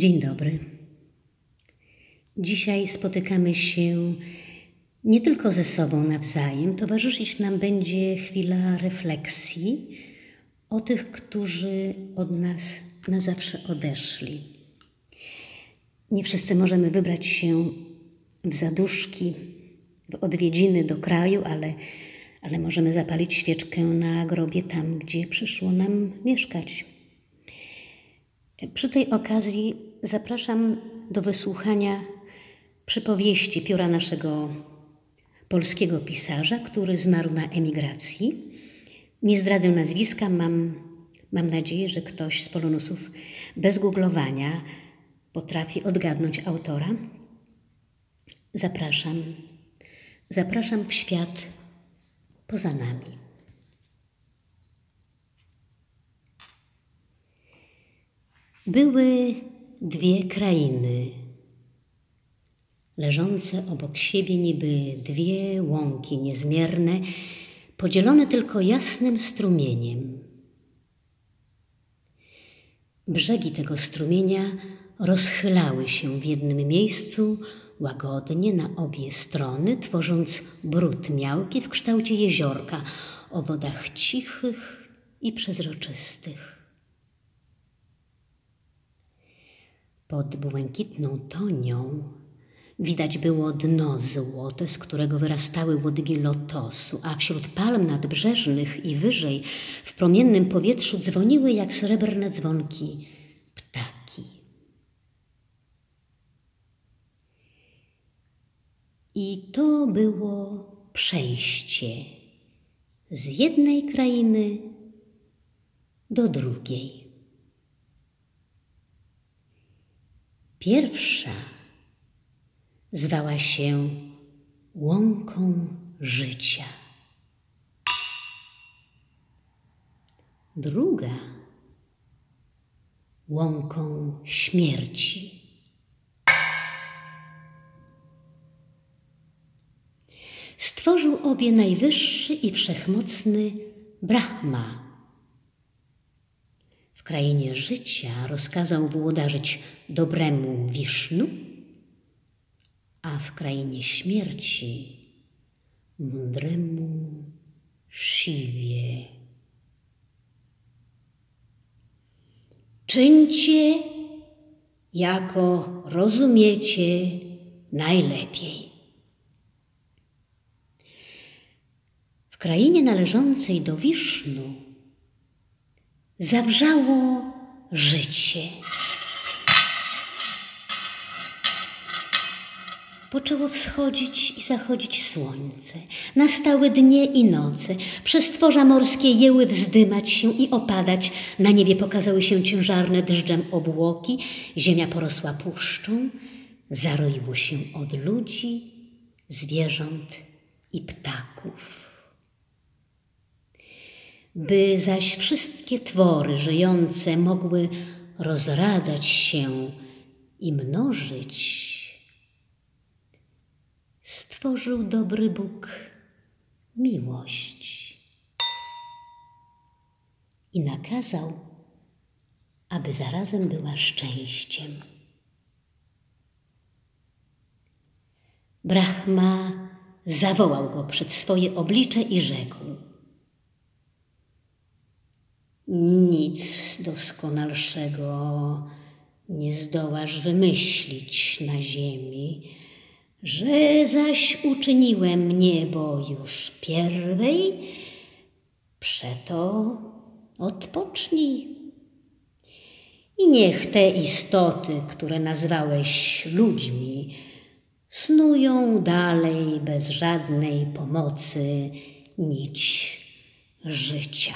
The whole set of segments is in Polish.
Dzień dobry. Dzisiaj spotykamy się nie tylko ze sobą nawzajem, towarzyszyć nam będzie chwila refleksji o tych, którzy od nas na zawsze odeszli. Nie wszyscy możemy wybrać się w zaduszki, w odwiedziny do kraju, ale, ale możemy zapalić świeczkę na grobie tam, gdzie przyszło nam mieszkać. Przy tej okazji zapraszam do wysłuchania przypowieści pióra naszego polskiego pisarza, który zmarł na emigracji. Nie zdradzę nazwiska, mam, mam nadzieję, że ktoś z polonusów bez googlowania potrafi odgadnąć autora. Zapraszam, zapraszam w świat poza nami. Były dwie krainy, leżące obok siebie niby dwie łąki niezmierne, podzielone tylko jasnym strumieniem. Brzegi tego strumienia rozchylały się w jednym miejscu łagodnie na obie strony, tworząc brud miałki w kształcie jeziorka o wodach cichych i przezroczystych. Pod błękitną tonią widać było dno złote, z którego wyrastały łodygi lotosu, a wśród palm nadbrzeżnych i wyżej w promiennym powietrzu dzwoniły jak srebrne dzwonki ptaki. I to było przejście z jednej krainy do drugiej. Pierwsza zwała się łąką życia. Druga łąką śmierci. Stworzył obie najwyższy i wszechmocny Brahma krainie życia rozkazał włodarzyć dobremu Wisznu, a w krainie śmierci mądremu Siwie. Czyńcie, jako rozumiecie najlepiej. W krainie należącej do Wisznu zawrzało życie. Poczęło wschodzić i zachodzić słońce. Nastały dnie i noce. Przestworza morskie jęły wzdymać się i opadać. Na niebie pokazały się ciężarne dżdżem obłoki. Ziemia porosła puszczą. Zaroiło się od ludzi, zwierząt i ptaków. By zaś wszystkie twory żyjące mogły rozradzać się i mnożyć, stworzył dobry Bóg miłość i nakazał, aby zarazem była szczęściem. Brahma zawołał go przed swoje oblicze i rzekł – nic doskonalszego nie zdołasz wymyślić na ziemi, że zaś uczyniłem niebo już pierwej, przeto odpocznij. I niech te istoty, które nazwałeś ludźmi, snują dalej bez żadnej pomocy nić życia.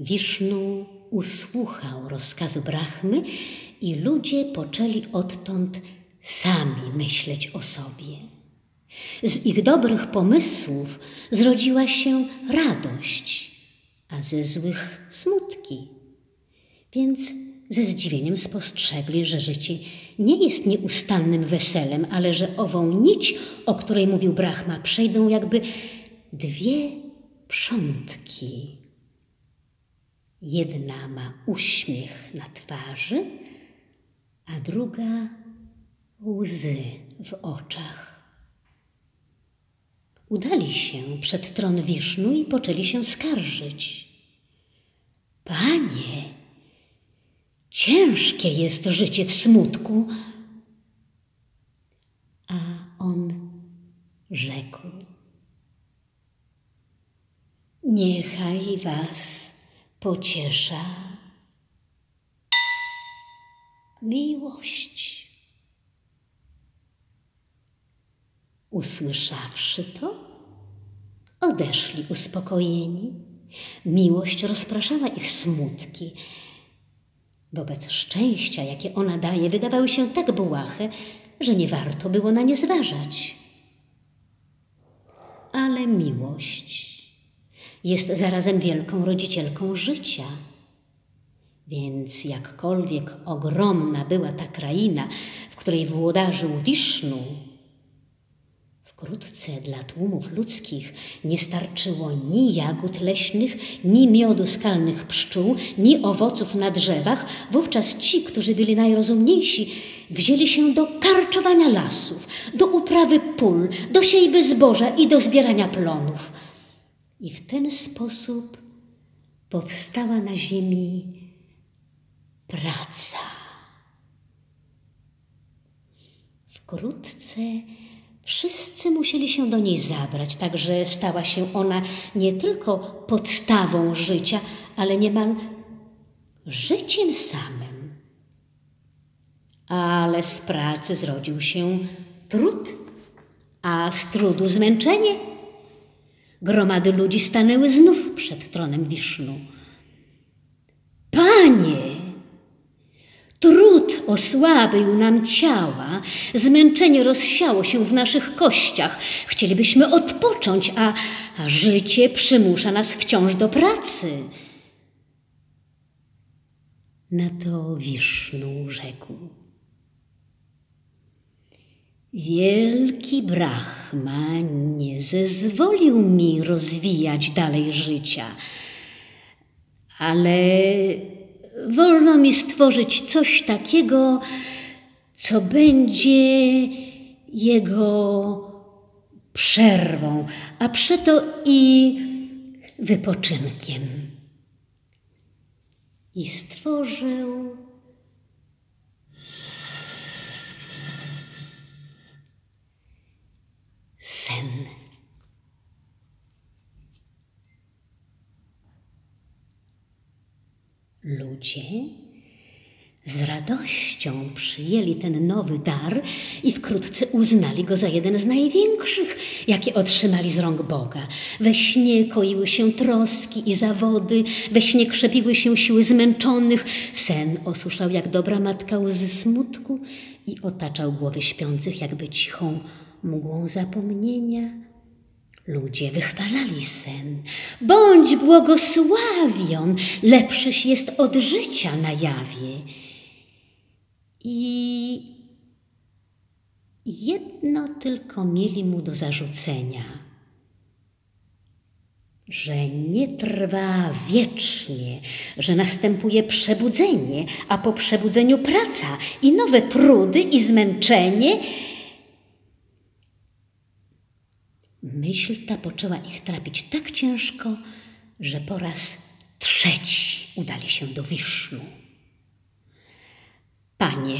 Wisznu usłuchał rozkazu Brahmy i ludzie poczęli odtąd sami myśleć o sobie. Z ich dobrych pomysłów zrodziła się radość, a ze złych smutki. Więc ze zdziwieniem spostrzegli, że życie nie jest nieustannym weselem, ale że ową nić, o której mówił Brahma, przejdą jakby dwie przątki Jedna ma uśmiech na twarzy, a druga łzy w oczach. Udali się przed tron Wisznu i poczęli się skarżyć. Panie, ciężkie jest życie w smutku. A on rzekł: Niechaj was pociesza miłość. Usłyszawszy to, odeszli uspokojeni. Miłość rozpraszała ich smutki. Wobec szczęścia, jakie ona daje, wydawały się tak błahe, że nie warto było na nie zważać. Ale miłość jest zarazem wielką rodzicielką życia. Więc jakkolwiek ogromna była ta kraina, w której włodarzył Wisznu, wkrótce dla tłumów ludzkich nie starczyło ni jagód leśnych, ni miodu skalnych pszczół, ni owoców na drzewach. Wówczas ci, którzy byli najrozumniejsi, wzięli się do karczowania lasów, do uprawy pól, do siejby zboża i do zbierania plonów. I w ten sposób powstała na ziemi praca. Wkrótce wszyscy musieli się do niej zabrać, także stała się ona nie tylko podstawą życia, ale niemal życiem samym. Ale z pracy zrodził się trud, a z trudu zmęczenie. Gromady ludzi stanęły znów przed tronem Wisznu. Panie, Trud osłabił nam ciała, zmęczenie rozsiało się w naszych kościach. Chcielibyśmy odpocząć, a, a życie przymusza nas wciąż do pracy. Na to Wisznu rzekł. Wielki Brahma nie zezwolił mi rozwijać dalej życia, ale wolno mi stworzyć coś takiego, co będzie jego przerwą, a przeto i wypoczynkiem. I stworzył sen. Ludzie z radością przyjęli ten nowy dar i wkrótce uznali go za jeden z największych, jakie otrzymali z rąk Boga. We śnie koiły się troski i zawody, we śnie krzepiły się siły zmęczonych, sen osuszał jak dobra matka łzy smutku i otaczał głowy śpiących jakby cichą mgłą zapomnienia. Ludzie wychwalali sen. Bądź błogosławion, lepszyś jest od życia na jawie. I jedno tylko mieli mu do zarzucenia, że nie trwa wiecznie, że następuje przebudzenie, a po przebudzeniu praca i nowe trudy i zmęczenie, Myśl ta poczęła ich trapić tak ciężko, że po raz trzeci udali się do Wisznu. Panie,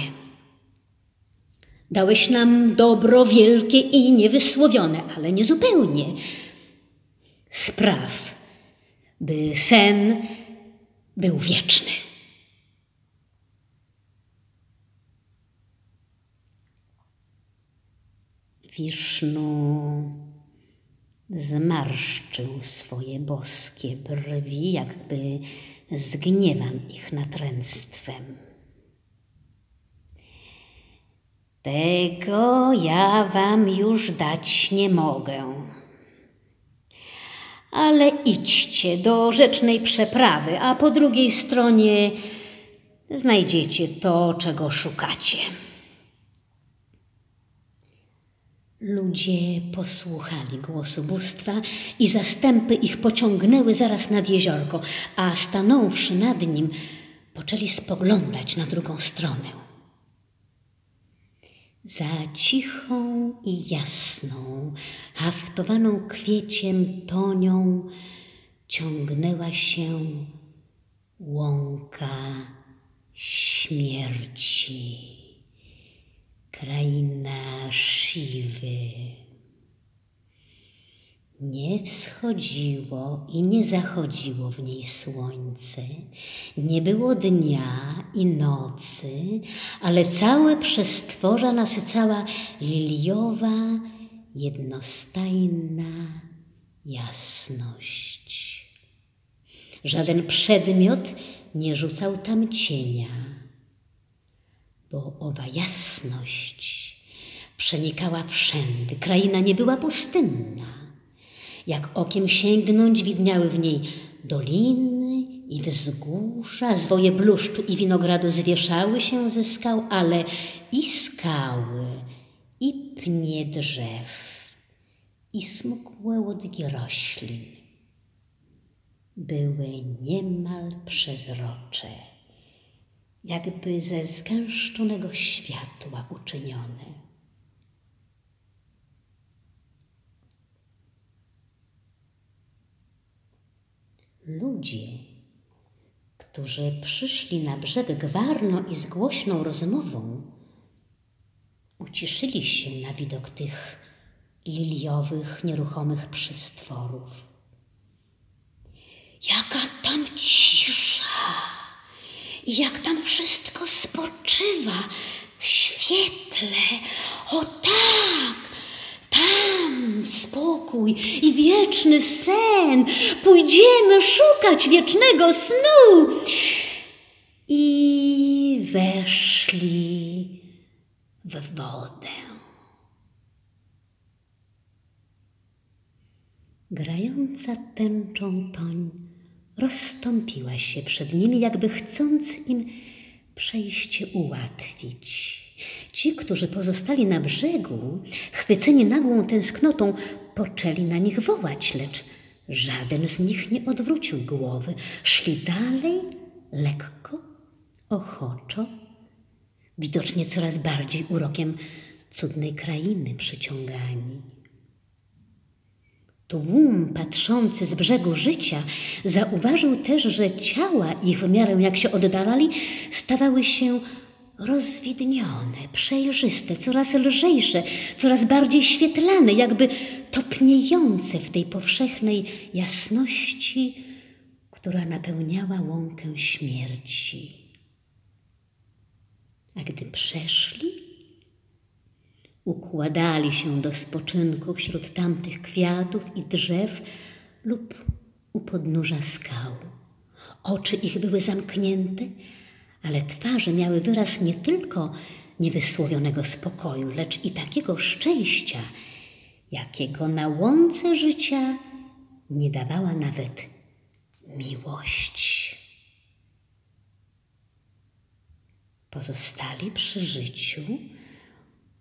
dałeś nam dobro wielkie i niewysłowione, ale nie zupełnie. Spraw, by sen był wieczny. Wisznu zmarszczył swoje boskie brwi, jakby zgniewan ich natręctwem. Tego ja wam już dać nie mogę. Ale idźcie do rzecznej przeprawy, a po drugiej stronie znajdziecie to, czego szukacie. Ludzie posłuchali głosu bóstwa i zastępy ich pociągnęły zaraz nad jeziorko, a stanąwszy nad nim, poczęli spoglądać na drugą stronę. Za cichą i jasną, haftowaną kwieciem tonią ciągnęła się łąka śmierci kraina Shiwy. Nie wschodziło i nie zachodziło w niej słońce, nie było dnia i nocy, ale całe przestworza nasycała liliowa, jednostajna jasność. Żaden przedmiot nie rzucał tam cienia bo owa jasność przenikała wszędy. Kraina nie była pustynna. Jak okiem sięgnąć, widniały w niej doliny i wzgórza, zwoje bluszczu i winogradu zwieszały się ze skał, ale i skały, i pnie drzew, i smukłe łodki roślin były niemal przezrocze jakby ze zgęszczonego światła uczynione. Ludzie, którzy przyszli na brzeg gwarno i z głośną rozmową, uciszyli się na widok tych liliowych, nieruchomych przestworów. Jaka tam cisza! Jak tam wszystko spoczywa w świetle. O tak, tam spokój i wieczny sen. Pójdziemy szukać wiecznego snu. I weszli w wodę. Grająca tęczą toń rozstąpiła się przed nimi, jakby chcąc im przejście ułatwić. Ci, którzy pozostali na brzegu, chwyceni nagłą tęsknotą, poczęli na nich wołać, lecz żaden z nich nie odwrócił głowy. Szli dalej, lekko, ochoczo, widocznie coraz bardziej urokiem cudnej krainy przyciągani. Tłum patrzący z brzegu życia zauważył też, że ciała ich w miarę jak się oddalali stawały się rozwidnione, przejrzyste, coraz lżejsze, coraz bardziej świetlane, jakby topniejące w tej powszechnej jasności, która napełniała łąkę śmierci. A gdy przeszli, układali się do spoczynku wśród tamtych kwiatów i drzew lub u podnóża skał. Oczy ich były zamknięte, ale twarze miały wyraz nie tylko niewysłowionego spokoju, lecz i takiego szczęścia, jakiego na łące życia nie dawała nawet miłość. Pozostali przy życiu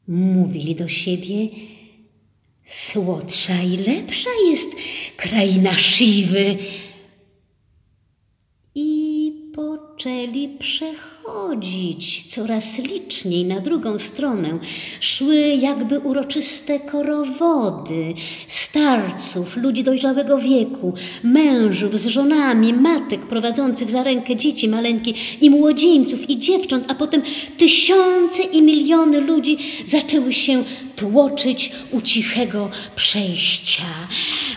Mówili do siebie, słodsza i lepsza jest kraina Siwy. Poczęli przechodzić coraz liczniej na drugą stronę. Szły jakby uroczyste korowody starców, ludzi dojrzałego wieku, mężów z żonami, matek prowadzących za rękę dzieci maleńkie i młodzieńców i dziewcząt, a potem tysiące i miliony ludzi zaczęły się tłoczyć u cichego przejścia.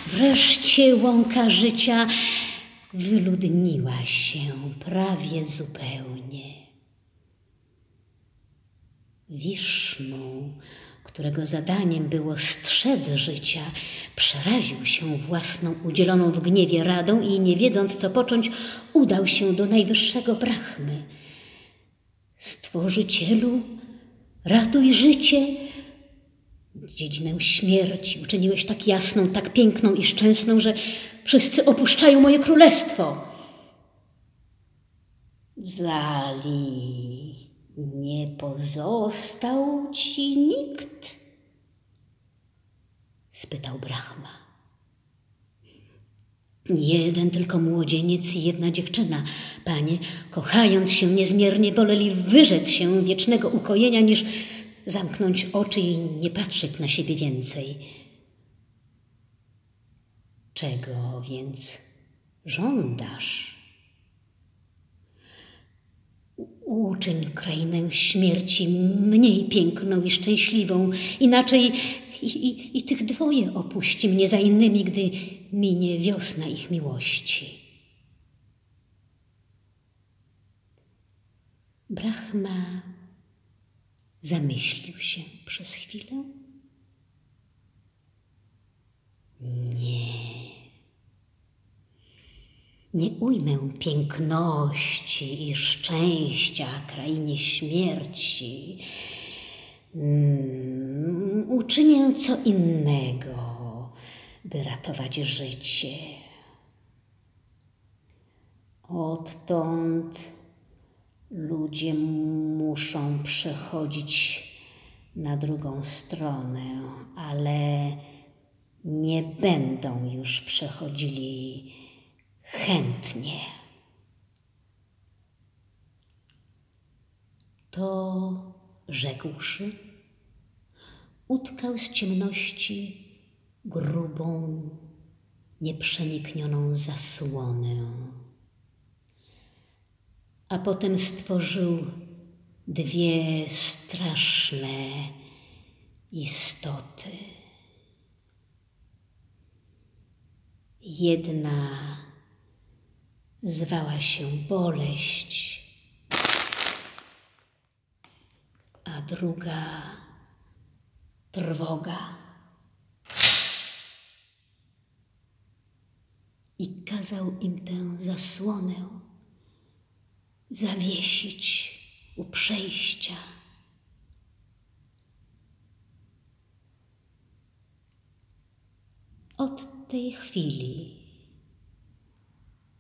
Wreszcie łąka życia wyludniła się prawie zupełnie. Wisznu, którego zadaniem było strzec życia, przeraził się własną udzieloną w gniewie radą i nie wiedząc co począć, udał się do najwyższego brachmy. Stworzycielu, ratuj życie, Dziedzinę śmierci uczyniłeś tak jasną, tak piękną i szczęsną, że wszyscy opuszczają moje królestwo. Zali, nie pozostał ci nikt. spytał Brahma. Jeden tylko młodzieniec i jedna dziewczyna, panie, kochając się niezmiernie, woleli wyrzec się wiecznego ukojenia, niż zamknąć oczy i nie patrzeć na siebie więcej. Czego więc żądasz? Uczyń krainę śmierci mniej piękną i szczęśliwą, inaczej i, i, i tych dwoje opuści mnie za innymi, gdy minie wiosna ich miłości. Brahma zamyślił się przez chwilę. Nie. Nie ujmę piękności i szczęścia krainie śmierci. Mm, uczynię co innego, by ratować życie. Odtąd ludzie muszą przechodzić na drugą stronę, ale nie będą już przechodzili chętnie. To rzekłszy, utkał z ciemności grubą, nieprzeniknioną zasłonę. A potem stworzył dwie straszne istoty. Jedna zwała się boleść, a druga trwoga. I kazał im tę zasłonę zawiesić u przejścia. Od tej chwili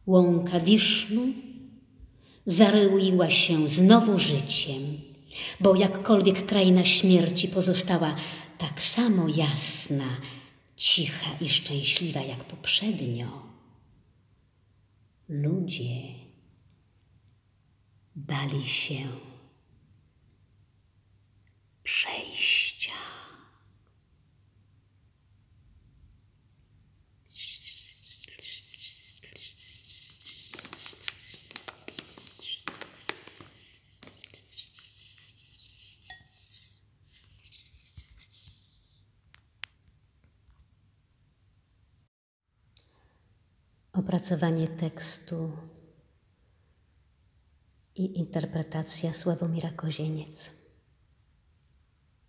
łąka Wisznu zaryła się znowu życiem, bo jakkolwiek kraina śmierci pozostała tak samo jasna, cicha i szczęśliwa jak poprzednio, ludzie bali się przejścia. Opracowanie tekstu i interpretacja Sławomira Kozieniec.